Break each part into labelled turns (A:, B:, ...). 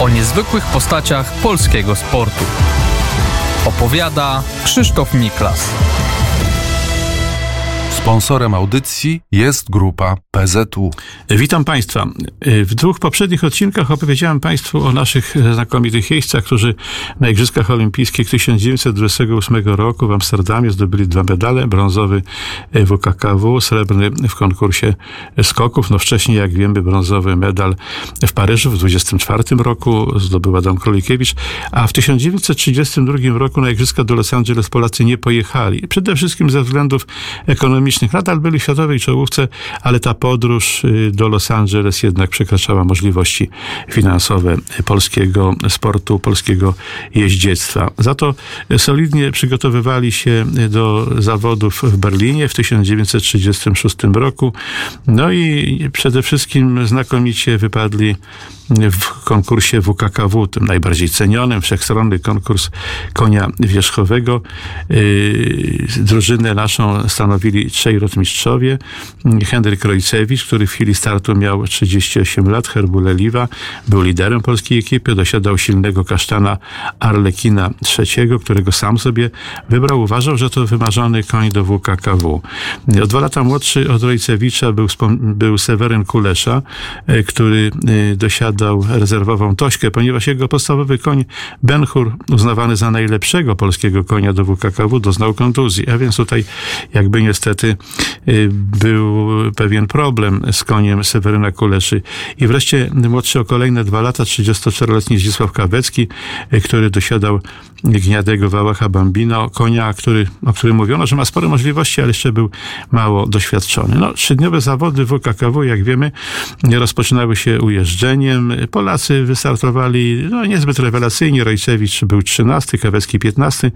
A: o niezwykłych postaciach polskiego sportu. Opowiada Krzysztof Miklas.
B: Sponsorem audycji jest grupa PZU.
C: Witam Państwa. W dwóch poprzednich odcinkach opowiedziałem Państwu o naszych znakomitych jeźdźcach, którzy na Igrzyskach Olimpijskich 1928 roku w Amsterdamie zdobyli dwa medale. Brązowy w KKW, srebrny w konkursie skoków. No wcześniej, jak wiemy, brązowy medal w Paryżu w 1924 roku zdobył Adam Krolikiewicz, a w 1932 roku na Igrzyska do Los Angeles Polacy nie pojechali. Przede wszystkim ze względów ekonomicznych Nadal byli w światowej czołówce, ale ta podróż y, do Los Angeles jednak przekraczała możliwości finansowe polskiego sportu, polskiego jeździectwa. Za to solidnie przygotowywali się do zawodów w Berlinie w 1936 roku. No i przede wszystkim znakomicie wypadli w konkursie WKKW, tym najbardziej cenionym, wszechstronny konkurs konia wierzchowego. Drużynę naszą stanowili trzej rotmistrzowie. Henryk Rojcewicz, który w chwili startu miał 38 lat, Herbule Liwa, był liderem polskiej ekipy, dosiadał silnego kasztana Arlekina III, którego sam sobie wybrał. Uważał, że to wymarzony koń do WKKW. O dwa lata młodszy od Rojcewicza był, był Seweryn Kulesza, yy, który yy, dosiadał dał rezerwową Tośkę, ponieważ jego podstawowy koń Benhur, uznawany za najlepszego polskiego konia do WKKW, doznał kontuzji. A więc tutaj jakby niestety y, był pewien problem z koniem Seweryna Kuleszy. I wreszcie młodszy o kolejne dwa lata, 34-letni Zdzisław Kawecki, y, który dosiadał gniadego Wałacha Bambino, konia, który, o którym mówiono, że ma spore możliwości, ale jeszcze był mało doświadczony. No, trzydniowe zawody WKKW, jak wiemy, rozpoczynały się ujeżdżeniem, Polacy wystartowali no, niezbyt rewelacyjnie. Rojcewicz był 13, Kawecki 15,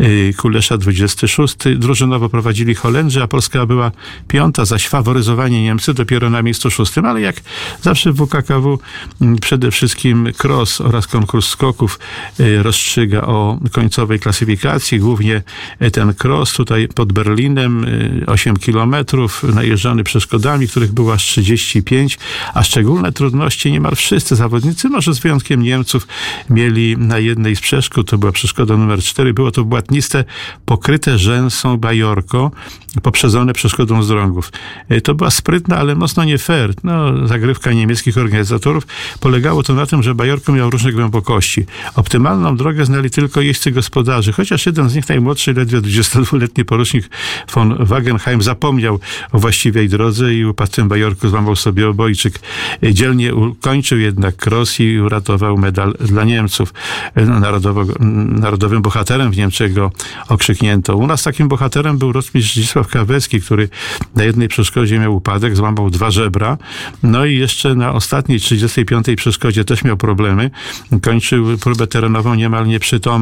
C: y, Kulesza 26. Drużynowo prowadzili Holendrzy, a Polska była piąta, zaś faworyzowani Niemcy dopiero na miejscu szóstym, ale jak zawsze w WKKW mm, przede wszystkim cross oraz konkurs skoków y, rozstrzyga o końcowej klasyfikacji, głównie y, ten cross tutaj pod Berlinem, 8 kilometrów, najeżdżany przeszkodami, których było aż 35, a szczególne trudności niemal wszyscy zawodnicy, może z wyjątkiem Niemców, mieli na jednej z przeszkód, to była przeszkoda numer 4, było to błatniste, pokryte rzęsą bajorko, poprzedzone przeszkodą z drągów. E, to była sprytna, ale mocno nie fair. No, zagrywka niemieckich organizatorów. Polegało to na tym, że bajorko miał różne głębokości. Optymalną drogę znali tylko jeźdźcy gospodarzy, chociaż jeden z nich, najmłodszy, ledwie 22-letni porucznik von Wagenheim, zapomniał o właściwej drodze i upadłym bajorku złamał sobie obojczyk. Dzielnie ukończył jednak Cross i uratował medal dla Niemców. No, narodowym bohaterem w Niemczech go okrzyknięto. U nas takim bohaterem był rotmistrz Zdzisław Kawecki, który na jednej przeszkodzie miał upadek, złamał dwa żebra. No i jeszcze na ostatniej, 35. przeszkodzie też miał problemy. Kończył próbę terenową niemal nieprzytomny.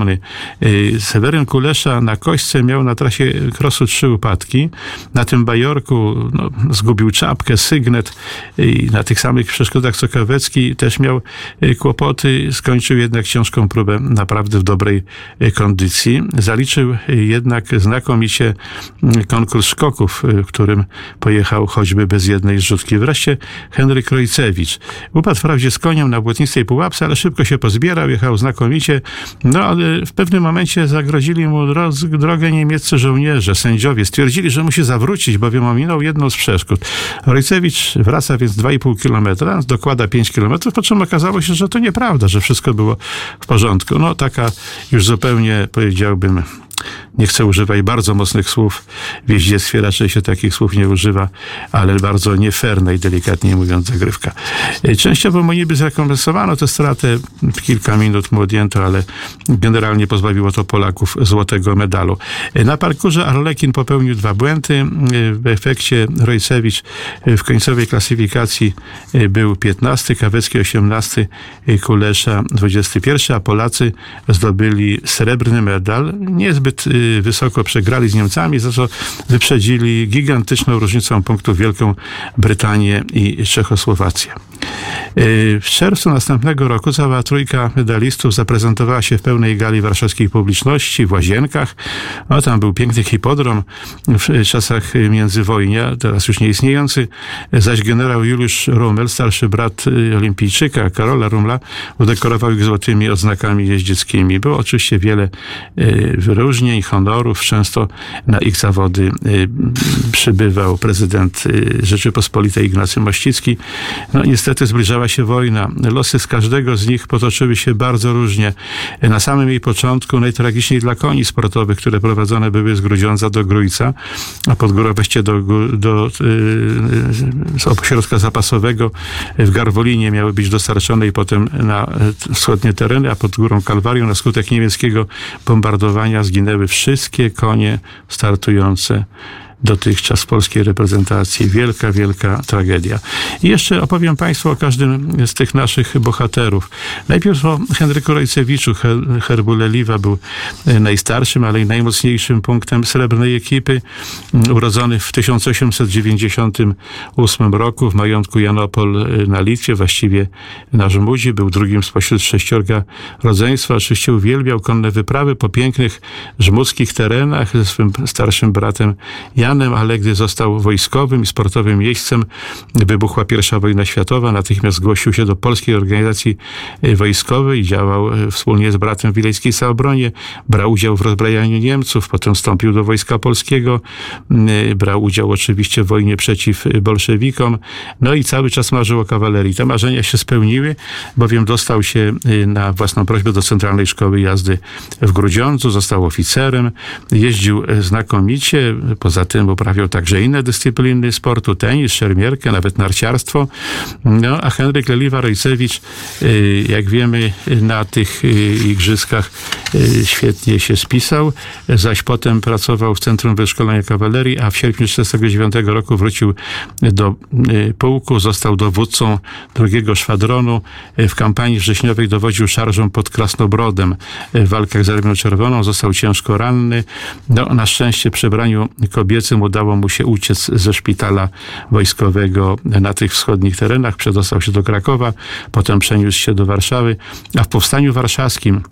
C: Y, Seweryn Kulesza na kośce miał na trasie krosu trzy upadki. Na tym bajorku no, zgubił czapkę, sygnet i na tych samych przeszkodach co Kawecki też miał y, kłopoty, skończył jednak ciężką próbę naprawdę w dobrej y, kondycji. Zaliczył y, jednak znakomicie konkurs skoków, w którym pojechał choćby bez jednej zrzutki. Wreszcie Henryk Rojcewicz. Upadł wprawdzie z koniem na błotnistej pułapce, ale szybko się pozbierał, jechał znakomicie. No ale w pewnym momencie zagrozili mu drogę niemieccy żołnierze, sędziowie. Stwierdzili, że musi zawrócić, bowiem ominął jedną z przeszkód. Rojcewicz wraca więc 2,5 kilometra, dokłada 5 kilometrów, po czym okazało się, że to nieprawda, że wszystko było w porządku. No taka już zupełnie powiedziałbym nie chcę używać bardzo mocnych słów. W jeździectwie raczej się takich słów nie używa, ale bardzo nieferna i delikatnie mówiąc zagrywka. E, częściowo mu niby zrekompensowano tę stratę, kilka minut mu odjęto, ale generalnie pozbawiło to Polaków złotego medalu. E, na parkurze Arlekin popełnił dwa błędy. E, w efekcie Rojcewicz w końcowej klasyfikacji był 15, Kawecki 18, Kulesza 21, a Polacy zdobyli srebrny medal. Niezbyt wysoko przegrali z Niemcami, za co wyprzedzili gigantyczną różnicą punktów Wielką Brytanię i Czechosłowację. W czerwcu następnego roku cała trójka medalistów zaprezentowała się w pełnej gali warszawskiej publiczności, w Łazienkach. No, tam był piękny hipodrom w czasach międzywojnia, teraz już nieistniejący, zaś generał Juliusz Rummel, starszy brat olimpijczyka Karola Rumla, udekorował ich złotymi odznakami jeździeckimi. Było oczywiście wiele wyróżnień, honorów, często na ich zawody przybywał prezydent Rzeczypospolitej Ignacy Mościcki. No niestety zbliżała się wojna. Losy z każdego z nich potoczyły się bardzo różnie. Na samym jej początku najtragiczniej dla koni sportowych, które prowadzone były z Grudziądza do Grójca, a pod górę wejście do, do yy, ośrodka zapasowego w Garwolinie miały być dostarczone i potem na wschodnie tereny, a pod górą Kalwarią na skutek niemieckiego bombardowania zginęły wszystkie konie startujące dotychczas polskiej reprezentacji. Wielka, wielka tragedia. I jeszcze opowiem Państwu o każdym z tych naszych bohaterów. Najpierw o Henryku Rojcewiczu. Herbuleliwa był najstarszym, ale i najmocniejszym punktem srebrnej ekipy. Urodzony w 1898 roku w majątku Janopol na Litwie, właściwie na Żmudzi. Był drugim spośród sześciorga rodzeństwa. Oczywiście uwielbiał konne wyprawy po pięknych żmudzkich terenach ze swym starszym bratem Janem, ale gdy został wojskowym i sportowym jeźdźcem, wybuchła I wojna światowa, natychmiast zgłosił się do Polskiej Organizacji Wojskowej, działał wspólnie z bratem w Wileńskiej Saobronie, brał udział w rozbrajaniu Niemców, potem wstąpił do Wojska Polskiego, brał udział oczywiście w wojnie przeciw bolszewikom, no i cały czas marzył o kawalerii. Te marzenia się spełniły, bowiem dostał się na własną prośbę do Centralnej Szkoły Jazdy w Grudziądzu, został oficerem, jeździł znakomicie, poza tym tym uprawiał także inne dyscypliny sportu, tenis, szermierkę, nawet narciarstwo. No, a Henryk Leliwa-Rojcewicz, y, jak wiemy, na tych y, igrzyskach y, świetnie się spisał, zaś potem pracował w Centrum Wyszkolenia Kawalerii, a w sierpniu 1939 roku wrócił do pułku, został dowódcą drugiego szwadronu. W kampanii wrześniowej dowodził szarżą pod Krasnobrodem. W walkach z Armią Czerwoną został ciężko ranny. No, na szczęście przy braniu kobiecym udało mu się uciec ze szpitala wojskowego na tych wschodnich terenach, przedostał się do Krakowa, potem przeniósł się do Warszawy, a w Powstaniu Warszawskim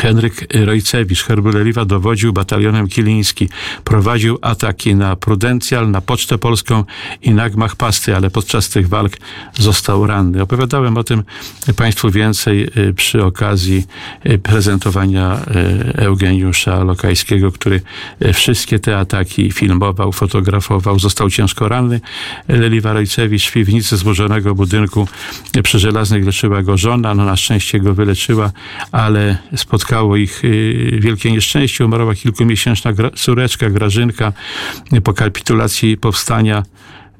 C: Henryk Rojcewicz, Herbuleliwa dowodził batalionem Kiliński. Prowadził ataki na Prudencjal, na Pocztę Polską i na Gmach Pasty, ale podczas tych walk został ranny. Opowiadałem o tym Państwu więcej y, przy okazji y, prezentowania y, Eugeniusza Lokajskiego, który wszystkie te ataki filmował, fotografował. Został ciężko ranny. Leliwa Rojcewicz w piwnicy zburzonego budynku przy Żelaznych leczyła go żona. No na szczęście go wyleczyła, ale spod spotkało ich y, wielkie nieszczęście. Umarła kilkumiesięczna córeczka Grażynka. Po kapitulacji powstania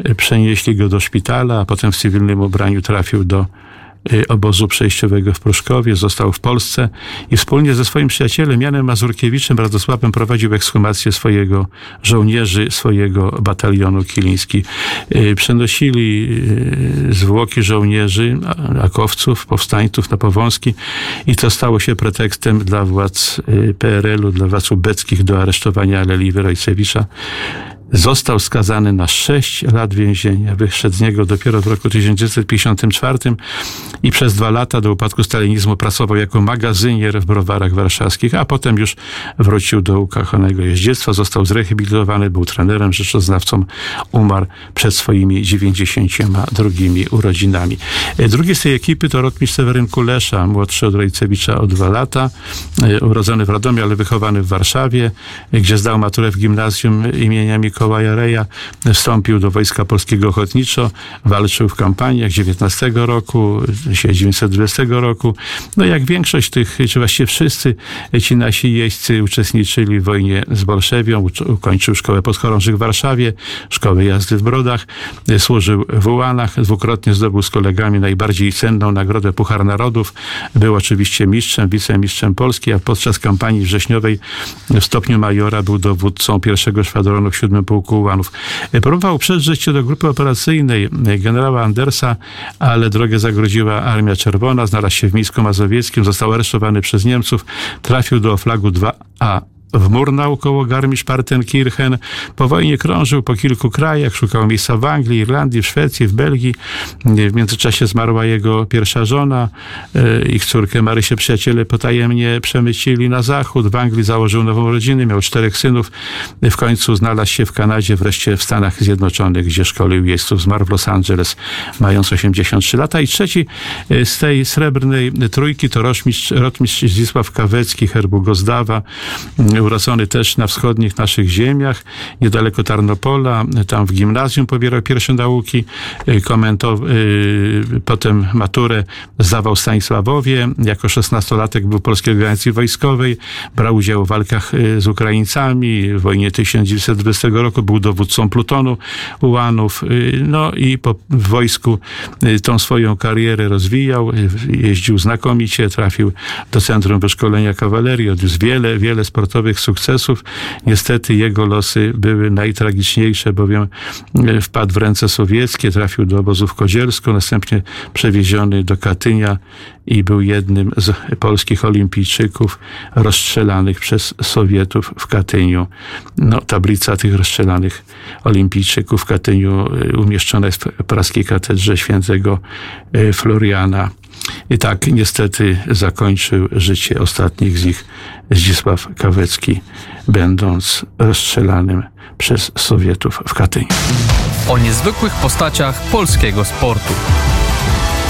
C: y, przenieśli go do szpitala, a potem w cywilnym ubraniu trafił do obozu przejściowego w Pruszkowie, został w Polsce i wspólnie ze swoim przyjacielem Janem Mazurkiewiczem Radosławem prowadził ekshumację swojego żołnierzy, swojego batalionu Kiliński. Y, przenosili y, zwłoki żołnierzy, akowców, powstańców na Powązki i to stało się pretekstem dla władz PRL-u, dla władz ubeckich do aresztowania Leliwy Rojcewicza. Został skazany na 6 lat więzienia. Wyszedł z niego dopiero w roku 1954 i przez dwa lata do upadku stalinizmu pracował jako magazynier w browarach warszawskich, a potem już wrócił do ukochanego jeździectwa. Został zrehabilitowany, był trenerem, rzeczoznawcą. Umarł przed swoimi 92 urodzinami. E, drugi z tej ekipy to rotmistrz Seweryn Kulesza, młodszy od Rejcewicza o dwa lata, e, urodzony w Radomiu, ale wychowany w Warszawie, gdzie zdał maturę w gimnazjum imienia Mikołaja Mikołaja Reja wstąpił do Wojska Polskiego Ochotniczo, walczył w kampaniach 19 roku, 1920 roku. No jak większość tych, czy właściwie wszyscy ci nasi jeźdźcy uczestniczyli w wojnie z Bolszewią, ukończył szkołę podchorążych w Warszawie, szkołę jazdy w Brodach, służył w Ułanach, dwukrotnie zdobył z kolegami najbardziej cenną nagrodę Puchar Narodów. Był oczywiście mistrzem, wicemistrzem Polski, a podczas kampanii wrześniowej w stopniu majora był dowódcą pierwszego szwadronu w 7 pułku ułanów. Próbował przedrzeć się do grupy operacyjnej generała Andersa, ale drogę zagrodziła Armia Czerwona, znalazł się w Mińsku Mazowieckim, został aresztowany przez Niemców, trafił do flagu 2A w Murnau koło Garmisch-Partenkirchen. Po wojnie krążył po kilku krajach, szukał miejsca w Anglii, Irlandii, w Szwecji, w Belgii. W międzyczasie zmarła jego pierwsza żona. E, ich córkę Marysię przyjaciele potajemnie przemycili na zachód. W Anglii założył nową rodzinę, miał czterech synów. W końcu znalazł się w Kanadzie, wreszcie w Stanach Zjednoczonych, gdzie szkolił jeźdźców. Zmarł w Los Angeles, mając 83 lata. I trzeci e, z tej srebrnej trójki to rotmistrz, rotmistrz Zdzisław Kawecki, herbu Gozdawa, urodzony też na wschodnich naszych ziemiach, niedaleko Tarnopola. Tam w gimnazjum pobierał pierwsze nauki, e, komentował, potem maturę zdawał Stanisławowie. Jako szesnastolatek był Polskiej Organizacji Wojskowej, brał udział w walkach z Ukraińcami. W wojnie 1920 roku był dowódcą plutonu ułanów. No i po, w wojsku tą swoją karierę rozwijał. Jeździł znakomicie, trafił do Centrum Wyszkolenia Kawalerii, odniósł wiele, wiele sportowych sukcesów. Niestety jego losy były najtragiczniejsze, bowiem wpadł w ręce sowieckie, trafił do obozu w Kozielsku, następnie przewieziony do Katynia i był jednym z polskich olimpijczyków rozstrzelanych przez Sowietów w Katyniu. No, tablica tych rozstrzelanych olimpijczyków w Katyniu umieszczona jest w praskiej katedrze świętego Floriana. I tak niestety zakończył życie ostatnich z nich Zdzisław Kawecki, będąc rozstrzelanym przez Sowietów w Katyniu.
A: O niezwykłych postaciach polskiego sportu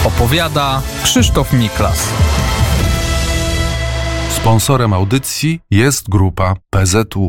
A: opowiada Krzysztof Miklas.
B: Sponsorem audycji jest grupa PZU.